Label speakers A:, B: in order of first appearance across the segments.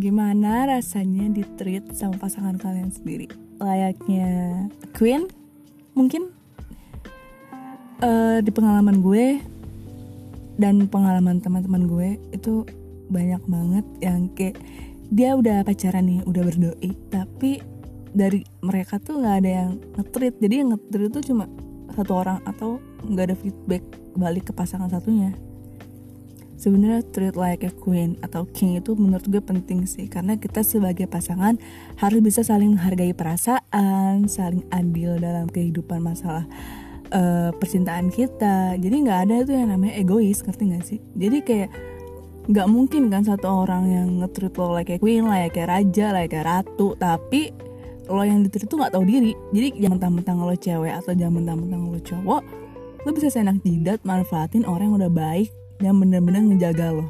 A: gimana rasanya di treat sama pasangan kalian sendiri? Layaknya queen mungkin? Uh, di pengalaman gue dan pengalaman teman-teman gue itu banyak banget yang kayak dia udah pacaran nih udah berdoi tapi dari mereka tuh nggak ada yang ngetrit jadi yang ngetrit itu cuma satu orang atau nggak ada feedback balik ke pasangan satunya sebenarnya treat like a queen atau king itu menurut gue penting sih karena kita sebagai pasangan harus bisa saling menghargai perasaan saling adil dalam kehidupan masalah uh, percintaan kita. Jadi nggak ada itu yang namanya egois ngerti gak sih? Jadi kayak nggak mungkin kan satu orang yang ngetreat lo like a queen like kayak raja like kayak ratu tapi lo yang diterit tuh nggak tahu diri. Jadi jangan mentang-mentang lo cewek atau jangan mentang-mentang lo cowok lo bisa seenak jidat manfaatin orang yang udah baik dan bener-bener ngejaga lo.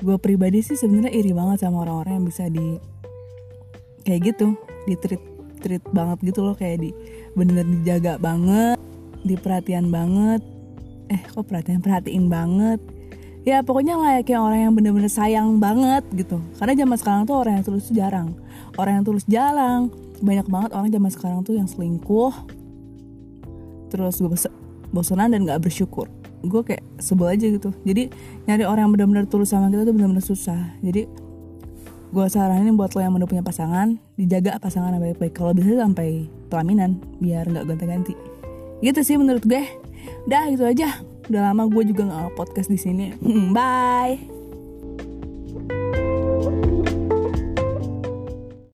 A: Gue pribadi sih sebenarnya iri banget sama orang-orang yang bisa di kayak gitu di treat treat banget gitu loh kayak di bener dijaga banget diperhatian banget. Eh kok perhatian perhatiin banget? Ya pokoknya layaknya orang yang bener-bener sayang banget gitu. Karena zaman sekarang tuh orang yang tulus jarang. Orang yang tulus jarang. Banyak banget orang zaman sekarang tuh yang selingkuh. Terus gue bosanan dan gak bersyukur. Gue kayak sebel aja gitu. Jadi nyari orang yang benar-benar tulus sama kita tuh benar-benar susah. Jadi gue saranin buat lo yang udah punya pasangan dijaga pasangan baik-baik. Kalau bisa sampai pelaminan biar nggak ganti-ganti. Gitu sih menurut gue. Udah gitu aja. Udah lama gue juga nggak podcast di sini. Bye